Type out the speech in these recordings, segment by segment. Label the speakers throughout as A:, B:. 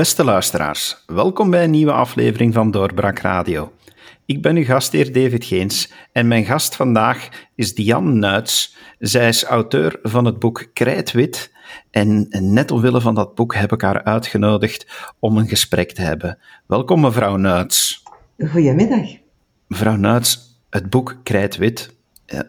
A: Beste luisteraars, welkom bij een nieuwe aflevering van Doorbraak Radio. Ik ben uw gastheer David Geens en mijn gast vandaag is Diane Nuits. Zij is auteur van het boek Krijtwit en net omwille van dat boek heb ik haar uitgenodigd om een gesprek te hebben. Welkom mevrouw Nuits.
B: Goedemiddag.
A: Mevrouw Nuits, het boek Krijtwit,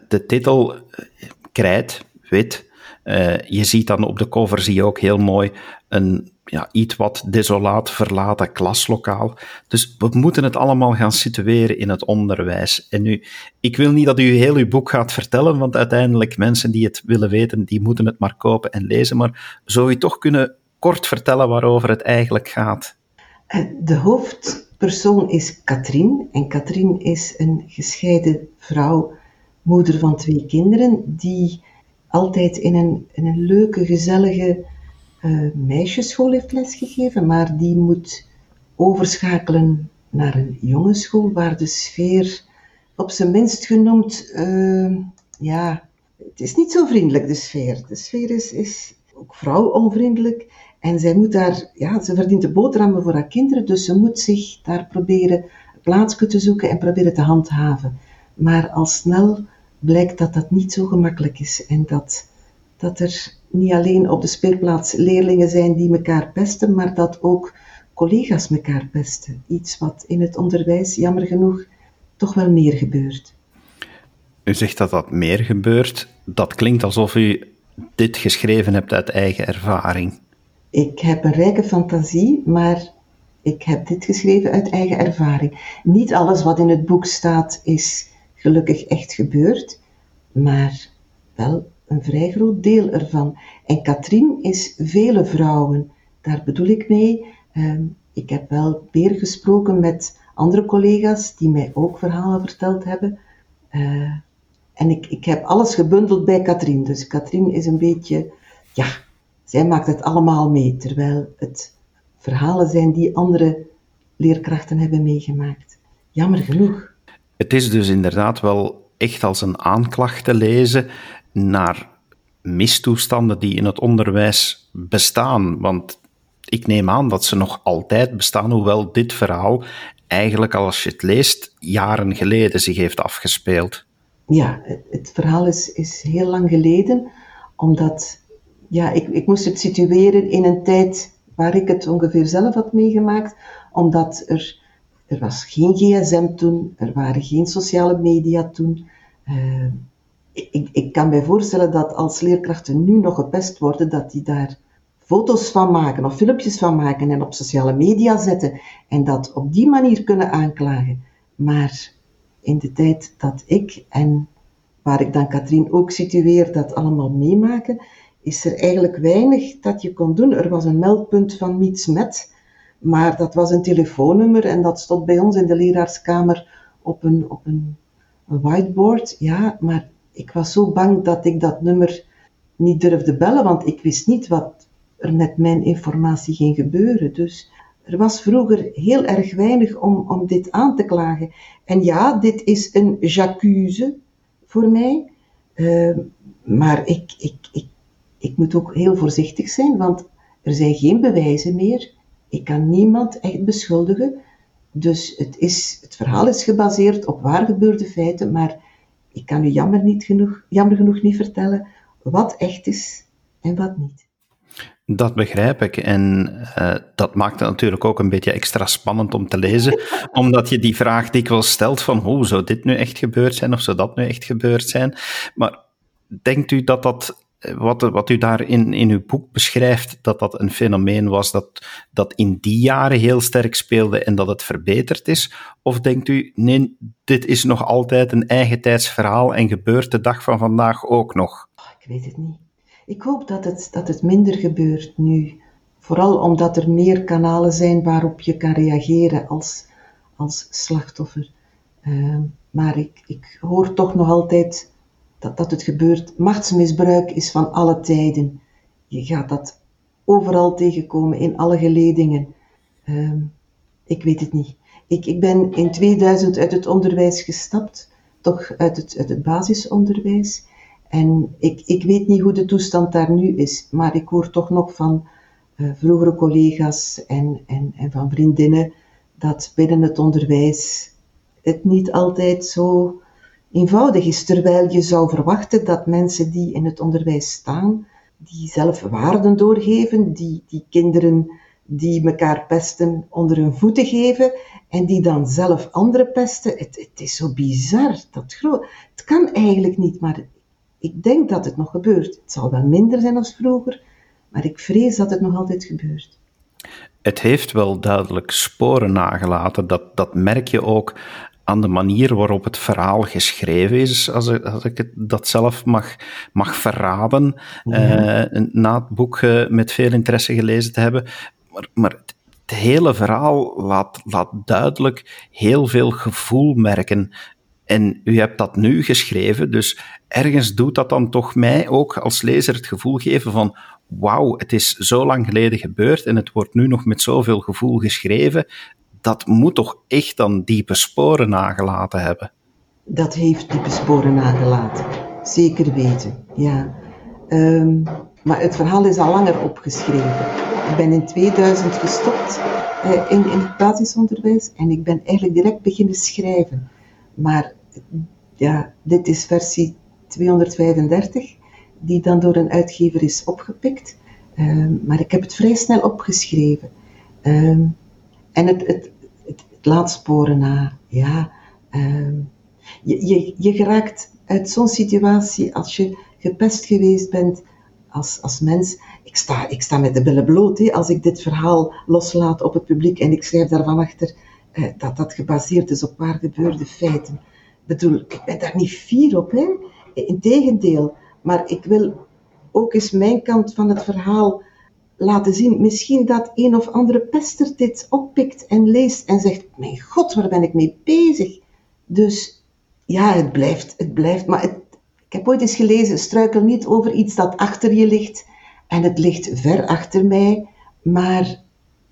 A: de titel eh, Krijt, wit, uh, je ziet dan op de cover zie je ook heel mooi een ja, iets wat desolaat verlaten klaslokaal. Dus we moeten het allemaal gaan situeren in het onderwijs. En nu, ik wil niet dat u heel uw boek gaat vertellen, want uiteindelijk mensen die het willen weten, die moeten het maar kopen en lezen. Maar zou u toch kunnen kort vertellen waarover het eigenlijk gaat?
B: Eh, de hoofdpersoon is Katrien. En Katrien is een gescheiden vrouw, moeder van twee kinderen, die altijd in een, in een leuke, gezellige meisjesschool heeft lesgegeven, maar die moet overschakelen naar een jongensschool waar de sfeer op zijn minst genoemd, uh, ja, het is niet zo vriendelijk, de sfeer. De sfeer is, is ook vrouwonvriendelijk en zij moet daar, ja, ze verdient de boterhammen voor haar kinderen, dus ze moet zich daar proberen plaatsje te zoeken en proberen te handhaven. Maar al snel blijkt dat dat niet zo gemakkelijk is en dat, dat er niet alleen op de speelplaats leerlingen zijn die elkaar pesten, maar dat ook collega's elkaar pesten. Iets wat in het onderwijs jammer genoeg toch wel meer gebeurt.
A: U zegt dat dat meer gebeurt. Dat klinkt alsof u dit geschreven hebt uit eigen ervaring.
B: Ik heb een rijke fantasie, maar ik heb dit geschreven uit eigen ervaring. Niet alles wat in het boek staat is gelukkig echt gebeurd, maar wel een vrij groot deel ervan. En Katrien is vele vrouwen. Daar bedoel ik mee. Ehm, ik heb wel meer gesproken met andere collega's die mij ook verhalen verteld hebben. Uh, en ik, ik heb alles gebundeld bij Katrien. Dus Katrien is een beetje, ja, zij maakt het allemaal mee. Terwijl het verhalen zijn die andere leerkrachten hebben meegemaakt. Jammer genoeg.
A: Het is dus inderdaad wel echt als een aanklacht te lezen naar mistoestanden die in het onderwijs bestaan. Want ik neem aan dat ze nog altijd bestaan, hoewel dit verhaal eigenlijk, als je het leest, jaren geleden zich heeft afgespeeld.
B: Ja, het verhaal is, is heel lang geleden, omdat ja, ik, ik moest het situeren in een tijd waar ik het ongeveer zelf had meegemaakt, omdat er, er was geen gsm toen, er waren geen sociale media toen. Uh, ik, ik kan mij voorstellen dat als leerkrachten nu nog gepest worden, dat die daar foto's van maken of filmpjes van maken en op sociale media zetten en dat op die manier kunnen aanklagen. Maar in de tijd dat ik en waar ik dan Katrien ook situeer, dat allemaal meemaken, is er eigenlijk weinig dat je kon doen. Er was een meldpunt van Miets Met, maar dat was een telefoonnummer en dat stond bij ons in de leraarskamer op een, op een whiteboard. Ja, maar ik was zo bang dat ik dat nummer niet durfde bellen, want ik wist niet wat er met mijn informatie ging gebeuren. Dus er was vroeger heel erg weinig om, om dit aan te klagen. En ja, dit is een j'accuse voor mij. Uh, maar ik, ik, ik, ik moet ook heel voorzichtig zijn, want er zijn geen bewijzen meer. Ik kan niemand echt beschuldigen. Dus het, is, het verhaal is gebaseerd op waar gebeurde feiten, maar ik kan u jammer, niet genoeg, jammer genoeg niet vertellen wat echt is en wat niet.
A: Dat begrijp ik. En uh, dat maakt het natuurlijk ook een beetje extra spannend om te lezen, omdat je die vraag dikwijls stelt van hoe zou dit nu echt gebeurd zijn of zou dat nu echt gebeurd zijn. Maar denkt u dat dat wat, wat u daar in, in uw boek beschrijft, dat dat een fenomeen was dat, dat in die jaren heel sterk speelde en dat het verbeterd is? Of denkt u, nee, dit is nog altijd een eigen tijdsverhaal en gebeurt de dag van vandaag ook nog?
B: Oh, ik weet het niet. Ik hoop dat het, dat het minder gebeurt nu. Vooral omdat er meer kanalen zijn waarop je kan reageren als, als slachtoffer. Uh, maar ik, ik hoor toch nog altijd dat, dat het gebeurt. Machtsmisbruik is van alle tijden. Je gaat dat overal tegenkomen, in alle geledingen. Uh, ik weet het niet. Ik, ik ben in 2000 uit het onderwijs gestapt, toch uit het, het basisonderwijs. En ik, ik weet niet hoe de toestand daar nu is, maar ik hoor toch nog van uh, vroegere collega's en, en, en van vriendinnen dat binnen het onderwijs het niet altijd zo eenvoudig is. Terwijl je zou verwachten dat mensen die in het onderwijs staan, die zelf waarden doorgeven, die, die kinderen die elkaar pesten onder hun voeten geven en die dan zelf anderen pesten. Het, het is zo bizar. Dat. Het kan eigenlijk niet, maar ik denk dat het nog gebeurt. Het zal wel minder zijn als vroeger, maar ik vrees dat het nog altijd gebeurt.
A: Het heeft wel duidelijk sporen nagelaten. Dat, dat merk je ook aan de manier waarop het verhaal geschreven is, als ik, als ik het, dat zelf mag, mag verraden, ja. uh, na het boek uh, met veel interesse gelezen te hebben. Maar, maar het, het hele verhaal laat, laat duidelijk heel veel gevoel merken. En u hebt dat nu geschreven, dus ergens doet dat dan toch mij ook als lezer het gevoel geven van wauw, het is zo lang geleden gebeurd en het wordt nu nog met zoveel gevoel geschreven. Dat moet toch echt dan diepe sporen nagelaten hebben?
B: Dat heeft diepe sporen nagelaten, zeker weten, ja. Um, maar het verhaal is al langer opgeschreven. Ik ben in 2000 gestopt uh, in, in het basisonderwijs en ik ben eigenlijk direct beginnen schrijven. Maar ja, dit is versie 235, die dan door een uitgever is opgepikt. Um, maar ik heb het vrij snel opgeschreven. Um, en het, het, laat sporen na. Ja, um, je, je, je geraakt uit zo'n situatie als je gepest geweest bent als, als mens. Ik sta, ik sta met de billen bloot hè, als ik dit verhaal loslaat op het publiek en ik schrijf daarvan achter eh, dat dat gebaseerd is op waar gebeurde feiten bedoel, ik ben daar niet fier op, hè. Integendeel. Maar ik wil ook eens mijn kant van het verhaal laten zien. Misschien dat een of andere pester dit oppikt en leest en zegt, mijn god, waar ben ik mee bezig? Dus ja, het blijft, het blijft. Maar het, ik heb ooit eens gelezen, struikel niet over iets dat achter je ligt. En het ligt ver achter mij. Maar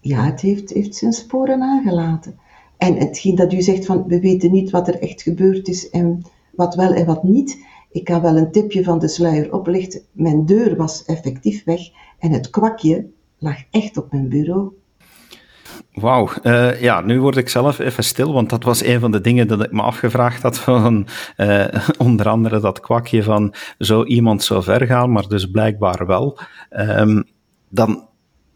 B: ja, het heeft, heeft zijn sporen nagelaten. En hetgeen dat u zegt van we weten niet wat er echt gebeurd is en wat wel en wat niet. Ik kan wel een tipje van de sluier oplichten. Mijn deur was effectief weg en het kwakje lag echt op mijn bureau.
A: Wauw, uh, ja, nu word ik zelf even stil, want dat was een van de dingen dat ik me afgevraagd had van uh, onder andere dat kwakje van zo iemand zo ver gaan, maar dus blijkbaar wel. Um, dan,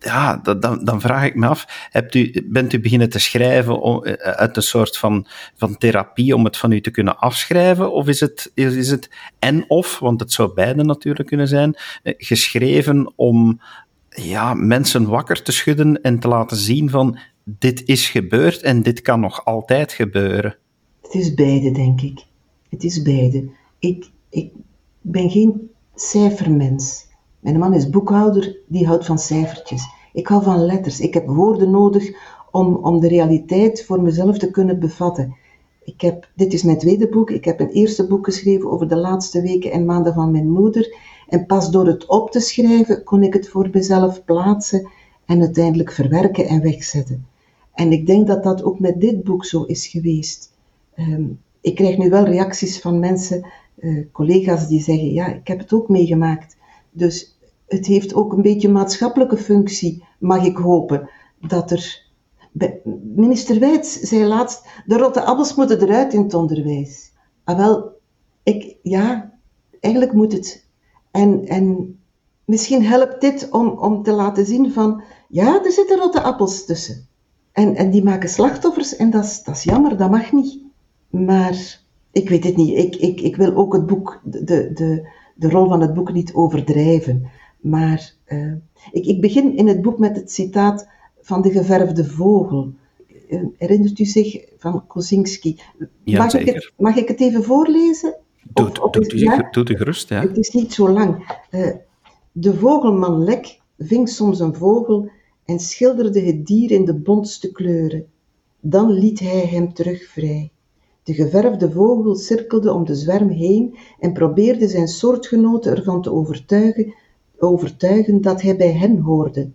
A: ja, dan, dan vraag ik me af, hebt u, bent u beginnen te schrijven om, eh, uit een soort van, van therapie om het van u te kunnen afschrijven? Of is het, is, het en of, want het zou beide natuurlijk kunnen zijn, eh, geschreven om ja, mensen wakker te schudden en te laten zien van dit is gebeurd en dit kan nog altijd gebeuren?
B: Het is beide, denk ik. Het is beide. Ik, ik ben geen cijfermens. Mijn man is boekhouder, die houdt van cijfertjes. Ik hou van letters. Ik heb woorden nodig om, om de realiteit voor mezelf te kunnen bevatten. Ik heb, dit is mijn tweede boek. Ik heb een eerste boek geschreven over de laatste weken en maanden van mijn moeder. En pas door het op te schrijven kon ik het voor mezelf plaatsen en uiteindelijk verwerken en wegzetten. En ik denk dat dat ook met dit boek zo is geweest. Um, ik krijg nu wel reacties van mensen, uh, collega's, die zeggen: Ja, ik heb het ook meegemaakt. Dus het heeft ook een beetje maatschappelijke functie, mag ik hopen. Dat er. Minister Wijts zei laatst: de rotte appels moeten eruit in het onderwijs. Ah, wel, ik, ja, eigenlijk moet het. En, en misschien helpt dit om, om te laten zien van, ja, er zitten rotte appels tussen. En, en die maken slachtoffers en dat is, dat is jammer, dat mag niet. Maar ik weet het niet. Ik, ik, ik wil ook het boek, de, de, de rol van het boek niet overdrijven. Maar uh, ik, ik, begin in het boek met het citaat van de geverfde vogel. Uh, herinnert u zich van Kozinski?
A: Ja,
B: mag,
A: zeker.
B: ik het, mag ik het even voorlezen?
A: Doe, of, of doe, doe, ja? doe de gerust, ja.
B: Het is niet zo lang. Uh, de vogelman Lek ving soms een vogel en schilderde het dier in de bontste kleuren. Dan liet hij hem terug vrij. De geverfde vogel cirkelde om de zwerm heen en probeerde zijn soortgenoten ervan te overtuigen overtuigen dat hij bij hen hoorde,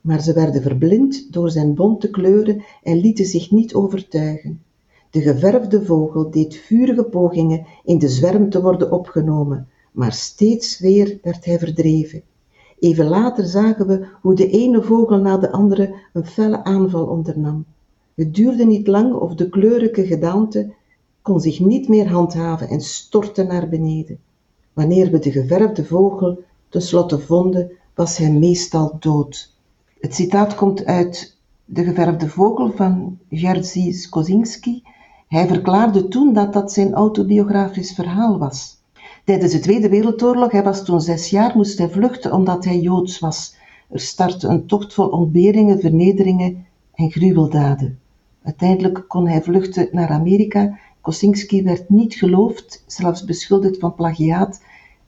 B: maar ze werden verblind door zijn bonte kleuren en lieten zich niet overtuigen. De geverfde vogel deed vurige pogingen in de zwerm te worden opgenomen, maar steeds weer werd hij verdreven. Even later zagen we hoe de ene vogel na de andere een felle aanval ondernam. Het duurde niet lang of de kleurige gedaante kon zich niet meer handhaven en stortte naar beneden. Wanneer we de geverfde vogel tenslotte vonden, was hij meestal dood. Het citaat komt uit De geverfde vogel van Jerzy Kozinski. Hij verklaarde toen dat dat zijn autobiografisch verhaal was. Tijdens de Tweede Wereldoorlog, hij was toen zes jaar, moest hij vluchten omdat hij Joods was. Er startte een tocht vol ontberingen, vernederingen en gruweldaden. Uiteindelijk kon hij vluchten naar Amerika. Kosinski werd niet geloofd, zelfs beschuldigd van plagiaat.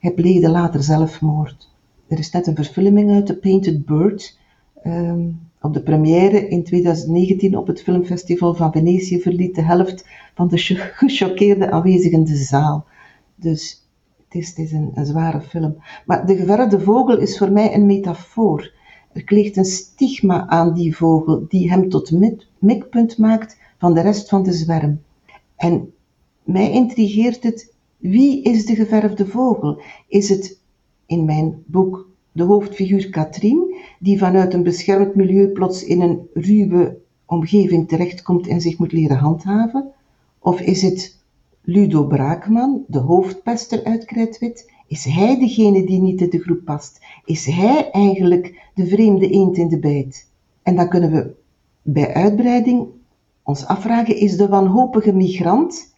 B: Hij pleegde later zelfmoord. Er is net een verfilming uit, The Painted Bird. Ehm, op de première in 2019 op het filmfestival van Venetië verliet de helft van de gechoqueerde aanwezigen de zaal. Dus het is, een, een, zware film. Maar de geverfde vogel is voor mij een metafoor. Er kleeft een stigma aan die vogel die hem tot mikpunt maakt van de rest van de zwerm. En mij intrigeert het, wie is de geverfde vogel? Is het in mijn boek de hoofdfiguur Katrien, die vanuit een beschermd milieu plots in een ruwe omgeving terechtkomt en zich moet leren handhaven? Of is het Ludo Braakman, de hoofdpester uit Krijtwit, is hij degene die niet in de groep past? Is hij eigenlijk de vreemde eend in de bijt? En dan kunnen we bij uitbreiding ons afvragen, is de wanhopige migrant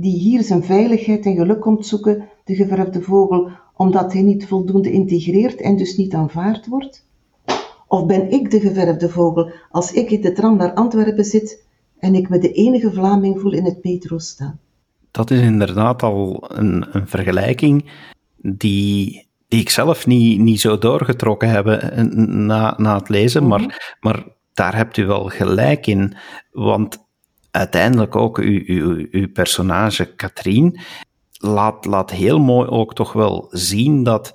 B: die hier zijn veiligheid en geluk komt zoeken, de geverfde vogel, omdat hij niet voldoende integreert en dus niet aanvaard wordt? Of ben ik de geverfde vogel als ik in de tram naar Antwerpen zit en ik me de enige Vlaming voel in het metro staan?
A: dat is inderdaad al een, een vergelijking die, die ik zelf niet, niet zo doorgetrokken heb eh, na, na het lezen, maar, mhm. maar daar hebt u wel gelijk in. Want uiteindelijk ook uw, uw, uw personage Katrien laat, laat heel mooi ook toch wel zien dat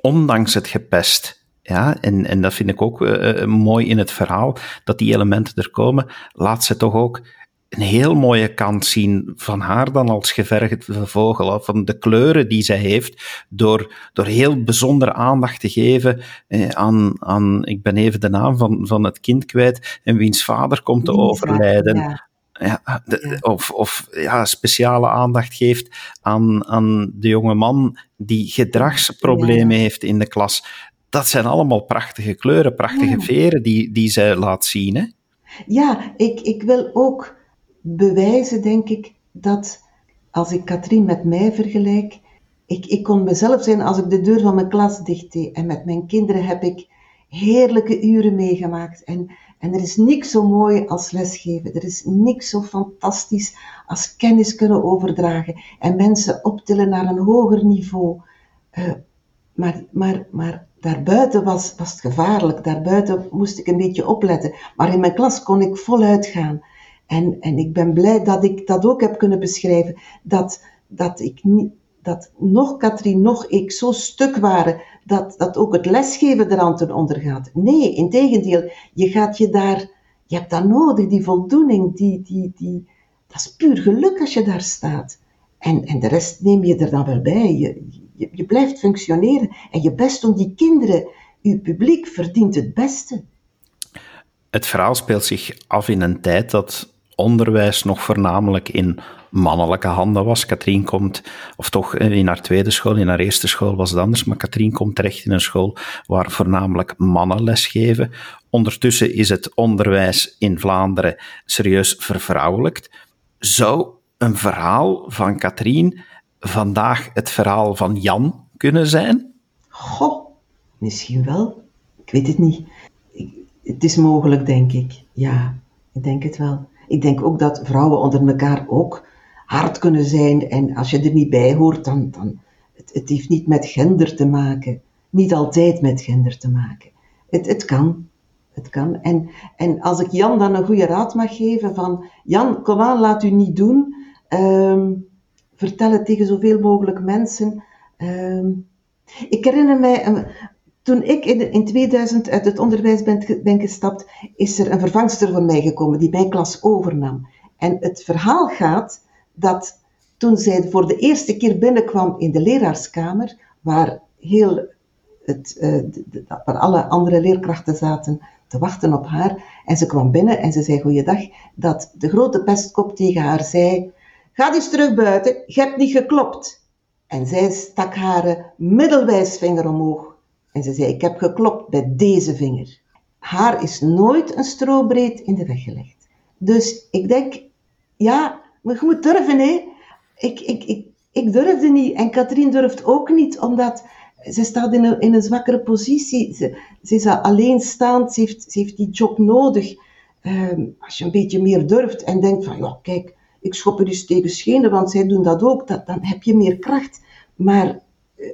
A: ondanks het gepest, ja, en, en dat vind ik ook uh, mooi in het verhaal, dat die elementen er komen, laat ze toch ook een heel mooie kant zien van haar dan als gevergde vogel. Van de kleuren die zij heeft, door, door heel bijzondere aandacht te geven eh, aan, aan, ik ben even de naam van, van het kind kwijt, en wiens vader komt te overlijden. Ja. Ja, of, of ja, speciale aandacht geeft aan, aan de jonge man die gedragsproblemen heeft in de klas. Dat zijn allemaal prachtige kleuren, prachtige veren die, die zij laat zien. Hè?
B: Ja, ik, ik wil ook bewijzen, denk ik, dat als ik Katrien met mij vergelijk, ik, ik kon mezelf zijn als ik de deur van mijn klas dicht deed. En met mijn kinderen heb ik heerlijke uren meegemaakt. En, en er is niks zo mooi als lesgeven. Er is niks zo fantastisch als kennis kunnen overdragen en mensen optillen naar een hoger niveau. Uh, maar, maar, maar daarbuiten was, was het gevaarlijk. Daarbuiten moest ik een beetje opletten. Maar in mijn klas kon ik voluit gaan. En, en ik ben blij dat ik dat ook heb kunnen beschrijven. Dat, dat ik niet, dat nog Katrien, nog ik zo stuk waren dat, dat ook het lesgeven eraan ten onder gaat. Nee, in tegendeel, je gaat je daar, je hebt dat nodig, die voldoening, die, die, die, dat is puur geluk als je daar staat. En, en de rest neem je er dan wel bij. Je, je, je blijft functioneren en je best om die kinderen, je publiek verdient het beste.
A: Het verhaal speelt zich af in een tijd dat onderwijs nog voornamelijk in mannelijke handen was. Katrien komt, of toch in haar tweede school, in haar eerste school was het anders, maar Katrien komt terecht in een school waar voornamelijk mannen lesgeven. Ondertussen is het onderwijs in Vlaanderen serieus vervrouwelijkt. Zou een verhaal van Katrien vandaag het verhaal van Jan kunnen zijn?
B: Goh, misschien wel. Ik weet het niet. Het is mogelijk, denk ik. Ja, ik denk het wel. Ik denk ook dat vrouwen onder elkaar ook hard kunnen zijn. En als je er niet bij hoort, dan, dan het, het heeft niet met gender te maken. Niet altijd met gender te maken. Het, het kan. Het kan. En, en als ik Jan dan een goede raad mag geven van, Jan, kom aan, laat u niet doen. Um, vertel het tegen zoveel mogelijk mensen. Um, ik herinner mij, toen ik in, in 2000 uit het onderwijs ben, gestapt, is er een vervangster voor mij gekomen die mijn klas overnam. En het verhaal gaat dat toen zij voor de eerste keer binnenkwam in de leraarskamer, waar heel het, waar alle andere leerkrachten zaten te wachten op haar. En ze kwam binnen en ze zei goeiedag, dat de grote pestkop tegen haar zei, ga eens terug buiten, je hebt niet geklopt. En zij stak haar middelwijsvinger omhoog. En ze zei, ik heb geklopt bij deze vinger. Haar is nooit een strobreed in de weg gelegd. Dus ik denk, ja, maar je moet durven, hè. Ik, ik, ik, ik durfde niet en Katrien durft ook niet, omdat ze staat in een, zwakkere positie. Ze, ze is alleenstaand, ze heeft, ze heeft die job nodig. Ehm, als je een beetje meer durft en denkt van, ja, kijk, ik schop er eens tegen schenen, want zij doen dat ook, dat, dan heb je meer kracht. Maar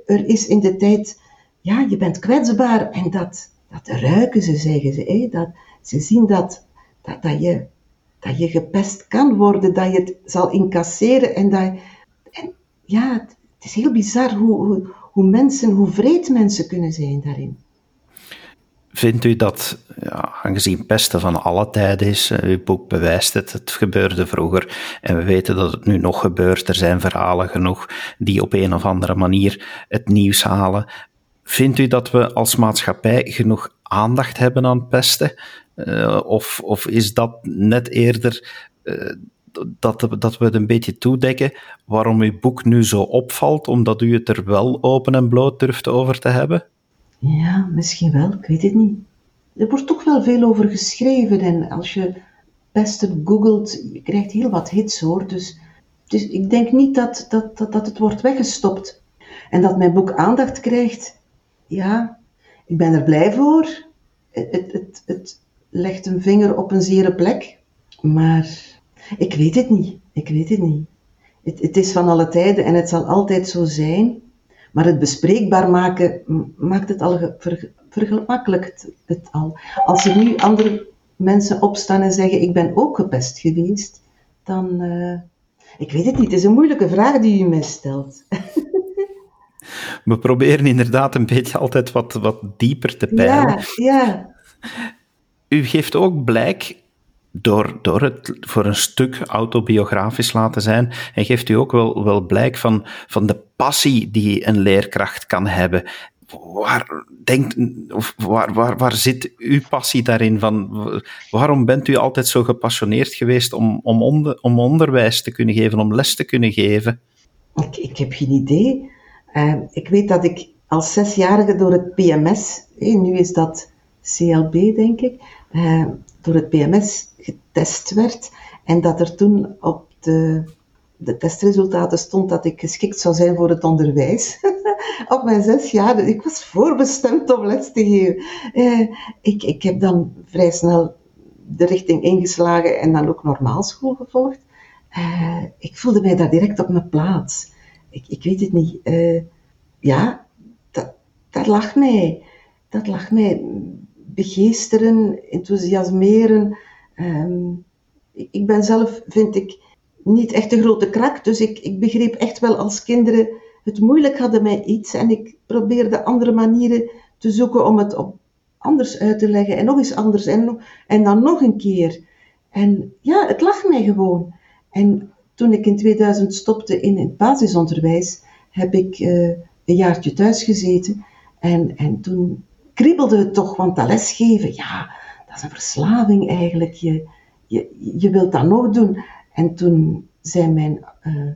B: er is in de tijd, ja, je bent kwetsbaar en dat, dat ruiken ze, zeggen ze. Hè? Dat, ze zien dat, dat, dat, je, dat je gepest kan worden, dat je het zal incasseren en dat... En ja, het, is heel bizar hoe, hoe, hoe mensen, hoe vreed mensen kunnen zijn daarin.
A: Vindt u dat, ja, aangezien pesten van alle tijden is, eh, uw boek bewijst het, het gebeurde vroeger en we weten dat het nu nog gebeurt, er zijn verhalen genoeg die op een of andere manier het nieuws halen. Vindt u dat we als maatschappij genoeg aandacht hebben aan pesten? Uh, of, of is dat net eerder uh, dat, dat we het een beetje toedekken waarom uw boek nu zo opvalt, omdat u het er wel open en bloot durft over te hebben?
B: Ja, misschien wel, ik weet het niet. Er wordt toch wel veel over geschreven en als je pesten googelt, je krijgt heel wat hits hoor. Dus, dus ik denk niet dat, dat, dat, dat het wordt weggestopt. En dat mijn boek aandacht krijgt, ja, ik ben er blij voor. Het, het, het, legt een vinger op een zere plek, maar ik weet het niet. Ik weet het niet. Het, het is van alle tijden en het zal altijd zo zijn. Maar het bespreekbaar maken maakt het al ver, vergemakkelijkt het al. Als er nu andere mensen opstaan en zeggen: Ik ben ook gepest geweest, dan. Uh, ik weet het niet. Het is een moeilijke vraag die u mij stelt.
A: We proberen inderdaad een beetje altijd wat, wat dieper te peilen.
B: Ja, ja.
A: U geeft ook blijk door, door het voor een stuk autobiografisch laten zijn. En geeft u ook wel, wel blijk van, van de passie die een leerkracht kan hebben. Waar, denkt, of waar, waar, waar zit uw passie daarin? Van, waarom bent u altijd zo gepassioneerd geweest om, om, onder, om onderwijs te kunnen geven, om les te kunnen geven?
B: Ik, ik heb geen idee. Uh, ik weet dat ik als zesjarige door het PMS, nu is dat CLB denk ik, uh, door het PMS getest werd en dat er toen op de, de testresultaten stond dat ik geschikt zou zijn voor het onderwijs. op mijn zes jaar, ik was voorbestemd om les te geven. Eh, ik, ik heb dan vrij snel de richting ingeslagen en dan ook normaalschool gevolgd. Uh, ik voelde mij daar direct op mijn plaats. Ik, ik weet het niet. Uh, ja, dat, dat lag mij. Dat lag mij begeesteren, enthousiasmeren. Um, ik ben zelf, vind ik, niet echt een grote krak, dus ik, ik begreep echt wel als kinderen het moeilijk hadden met iets en ik probeerde andere manieren te zoeken om het op anders uit te leggen en nog eens anders en, en dan nog een keer. En ja, het lag mij gewoon. En toen ik in 2000 stopte in het basisonderwijs, heb ik uh, een jaartje thuis gezeten. En, en toen kriebelde het toch, want dat lesgeven, ja, dat is een verslaving eigenlijk. Je, je, je wilt dat nog doen. En toen zei mijn uh,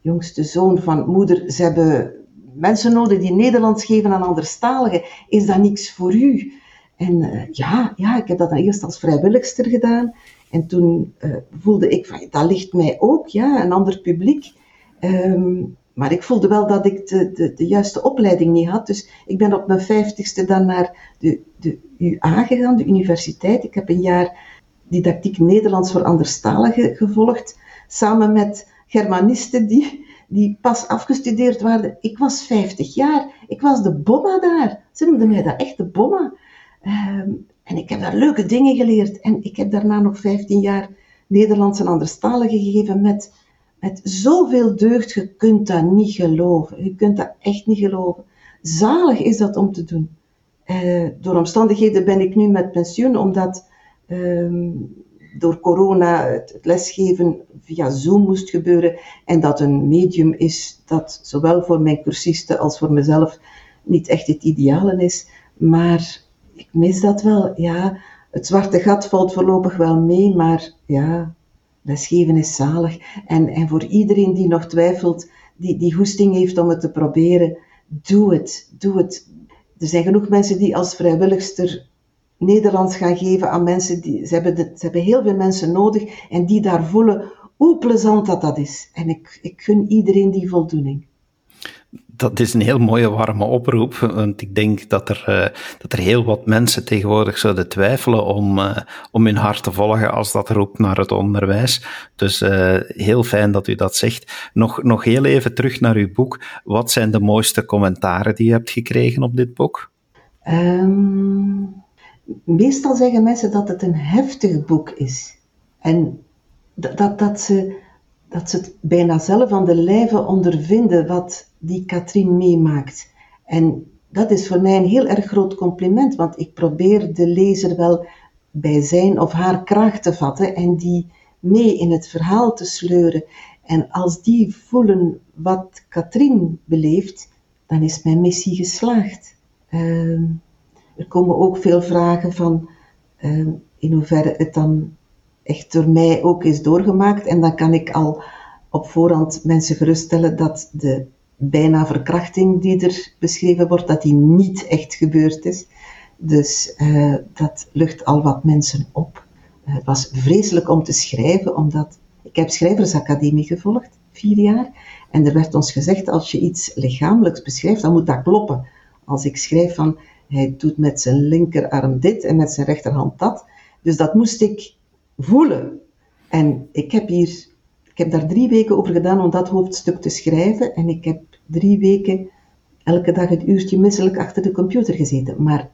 B: jongste zoon van moeder, ze hebben mensen nodig die Nederlands geven aan anderstaligen. Is dat niks voor u? En uh, ja, ja, ik heb dat dan eerst als vrijwilligster gedaan. En toen uh, voelde ik van, dat ligt mij ook, ja, een ander publiek. Um, maar ik voelde wel dat ik de, de, de, juiste opleiding niet had. Dus ik ben op mijn vijftigste dan naar de, de UA gegaan, de universiteit. Ik heb een jaar didactiek Nederlands voor anderstaligen gevolgd. Samen met Germanisten die, die pas afgestudeerd waren. Ik was 50 jaar. Ik was de bomma daar. Ze noemden mij dat echt de bomma. Um, en ik heb daar leuke dingen geleerd. En ik heb daarna nog 15 jaar Nederlands en anderstaligen gegeven met met zoveel deugd, je kunt dat niet geloven. Je kunt dat echt niet geloven. Zalig is dat om te doen. Uh, door omstandigheden ben ik nu met pensioen, omdat um, door corona het, lesgeven via Zoom moest gebeuren en dat een medium is dat zowel voor mijn cursisten als voor mezelf niet echt het ideale is. Maar ik mis dat wel. Ja, het zwarte gat valt voorlopig wel mee, maar ja, lesgeven is zalig. En, en voor iedereen die nog twijfelt, die, die goesting heeft om het te proberen, doe het. Doe het. Er zijn genoeg mensen die als vrijwilligster Nederlands gaan geven aan mensen die, ze hebben, ze hebben heel veel mensen nodig en die daar voelen hoe plezant dat dat is. En ik, ik gun iedereen die voldoening
A: dat is een heel mooie warme oproep, want ik denk dat er, uh, dat er heel wat mensen tegenwoordig zouden twijfelen om, uh, om hun hart te volgen als dat roept naar het onderwijs. Dus uh, heel fijn dat u dat zegt. Nog, nog heel even terug naar uw boek. Wat zijn de mooiste commentaren die u hebt gekregen op dit boek?
B: Um, meestal zeggen mensen dat het een heftig boek is. En dat, dat, dat ze dat ze het bijna zelf aan de lijve ondervinden wat die Katrien meemaakt. En dat is voor mij een heel erg groot compliment, want ik probeer de lezer wel bij zijn of haar kracht te vatten en die mee in het verhaal te sleuren. En als die voelen wat Katrien beleeft, dan is mijn missie geslaagd. Uh, er komen ook veel vragen van uh, in hoeverre het dan echt door mij ook is doorgemaakt. En dan kan ik al op voorhand mensen geruststellen dat de bijna verkrachting die er beschreven wordt, dat die niet echt gebeurd is. Dus uh, dat lucht al wat mensen op. Uh, het was vreselijk om te schrijven, omdat ik heb schrijversacademie gevolgd, vier jaar. En er werd ons gezegd, als je iets lichamelijks beschrijft, dan moet dat kloppen. Als ik schrijf van, hij doet met zijn linkerarm dit en met zijn rechterhand dat. Dus dat moest ik voelen. En ik heb hier, ik heb daar drie weken over gedaan om dat hoofdstuk te schrijven. En ik heb drie weken elke dag het uurtje misselijk achter de computer gezeten. Maar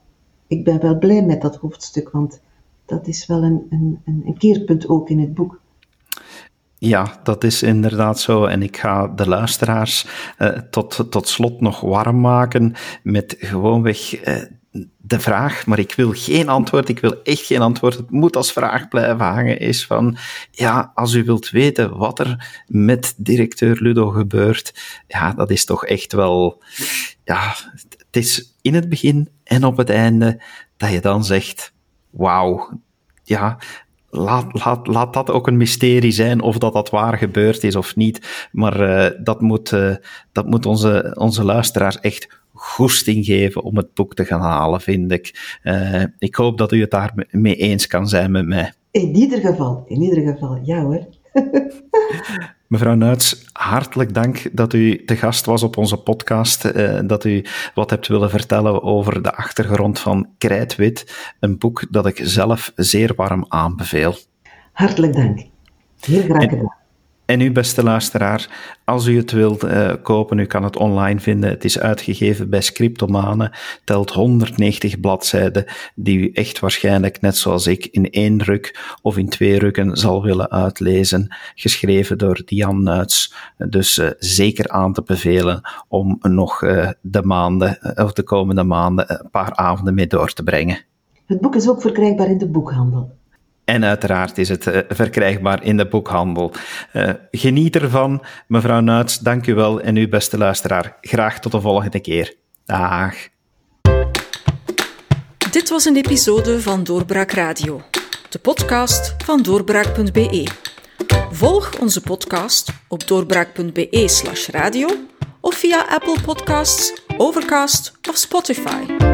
B: ik ben wel blij met dat hoofdstuk, want dat is wel een, een, een keerpunt ook in het boek.
A: Ja, dat is inderdaad zo. En ik ga de luisteraars uh, tot, tot slot nog warm maken met gewoonweg uh, de vraag, maar ik wil geen antwoord, ik wil echt geen antwoord. Het moet als vraag blijven hangen, is van, ja, als u wilt weten wat er met directeur Ludo gebeurt, ja, dat is toch echt wel, ja, het is in het begin en op het einde dat je dan zegt, wauw, ja, laat, laat, laat dat ook een mysterie zijn of dat dat waar gebeurd is of niet. Maar uh, dat moet, uh, dat moet onze, onze luisteraars echt goesting geven om het boek te gaan halen, vind ik. Uh, ik hoop dat u het daar mee eens kan zijn met mij.
B: In ieder geval, in ieder geval, ja hoor.
A: Mevrouw Nuits, hartelijk dank dat u te gast was op onze podcast. Uh, dat u wat hebt willen vertellen over de achtergrond van Krijtwit. Een boek dat ik zelf zeer warm aanbeveel.
B: Hartelijk dank. Heel graag gedaan.
A: En u, beste luisteraar, als u het wilt uh, kopen, u kan het online vinden. Het is uitgegeven bij Scriptomane, telt 190 bladzijden, die u echt waarschijnlijk, net zoals ik, in één ruk of in twee rukken zal willen uitlezen. Geschreven door Diane Nuits. Dus uh, zeker aan te bevelen om nog uh, de maanden, of de komende maanden, een paar avonden mee door te brengen.
B: Het boek is ook verkrijgbaar in de boekhandel.
A: En uiteraard is het uh, verkrijgbaar in de boekhandel. Uh, geniet ervan. Mevrouw Nuits, dank u wel. En uw beste luisteraar, graag tot de volgende keer. Dag.
C: Dit was een episode van Doorbraak Radio, de podcast van doorbraak.be. Volg onze podcast op doorbraak.be/slash radio of via Apple Podcasts, Overcast of Spotify.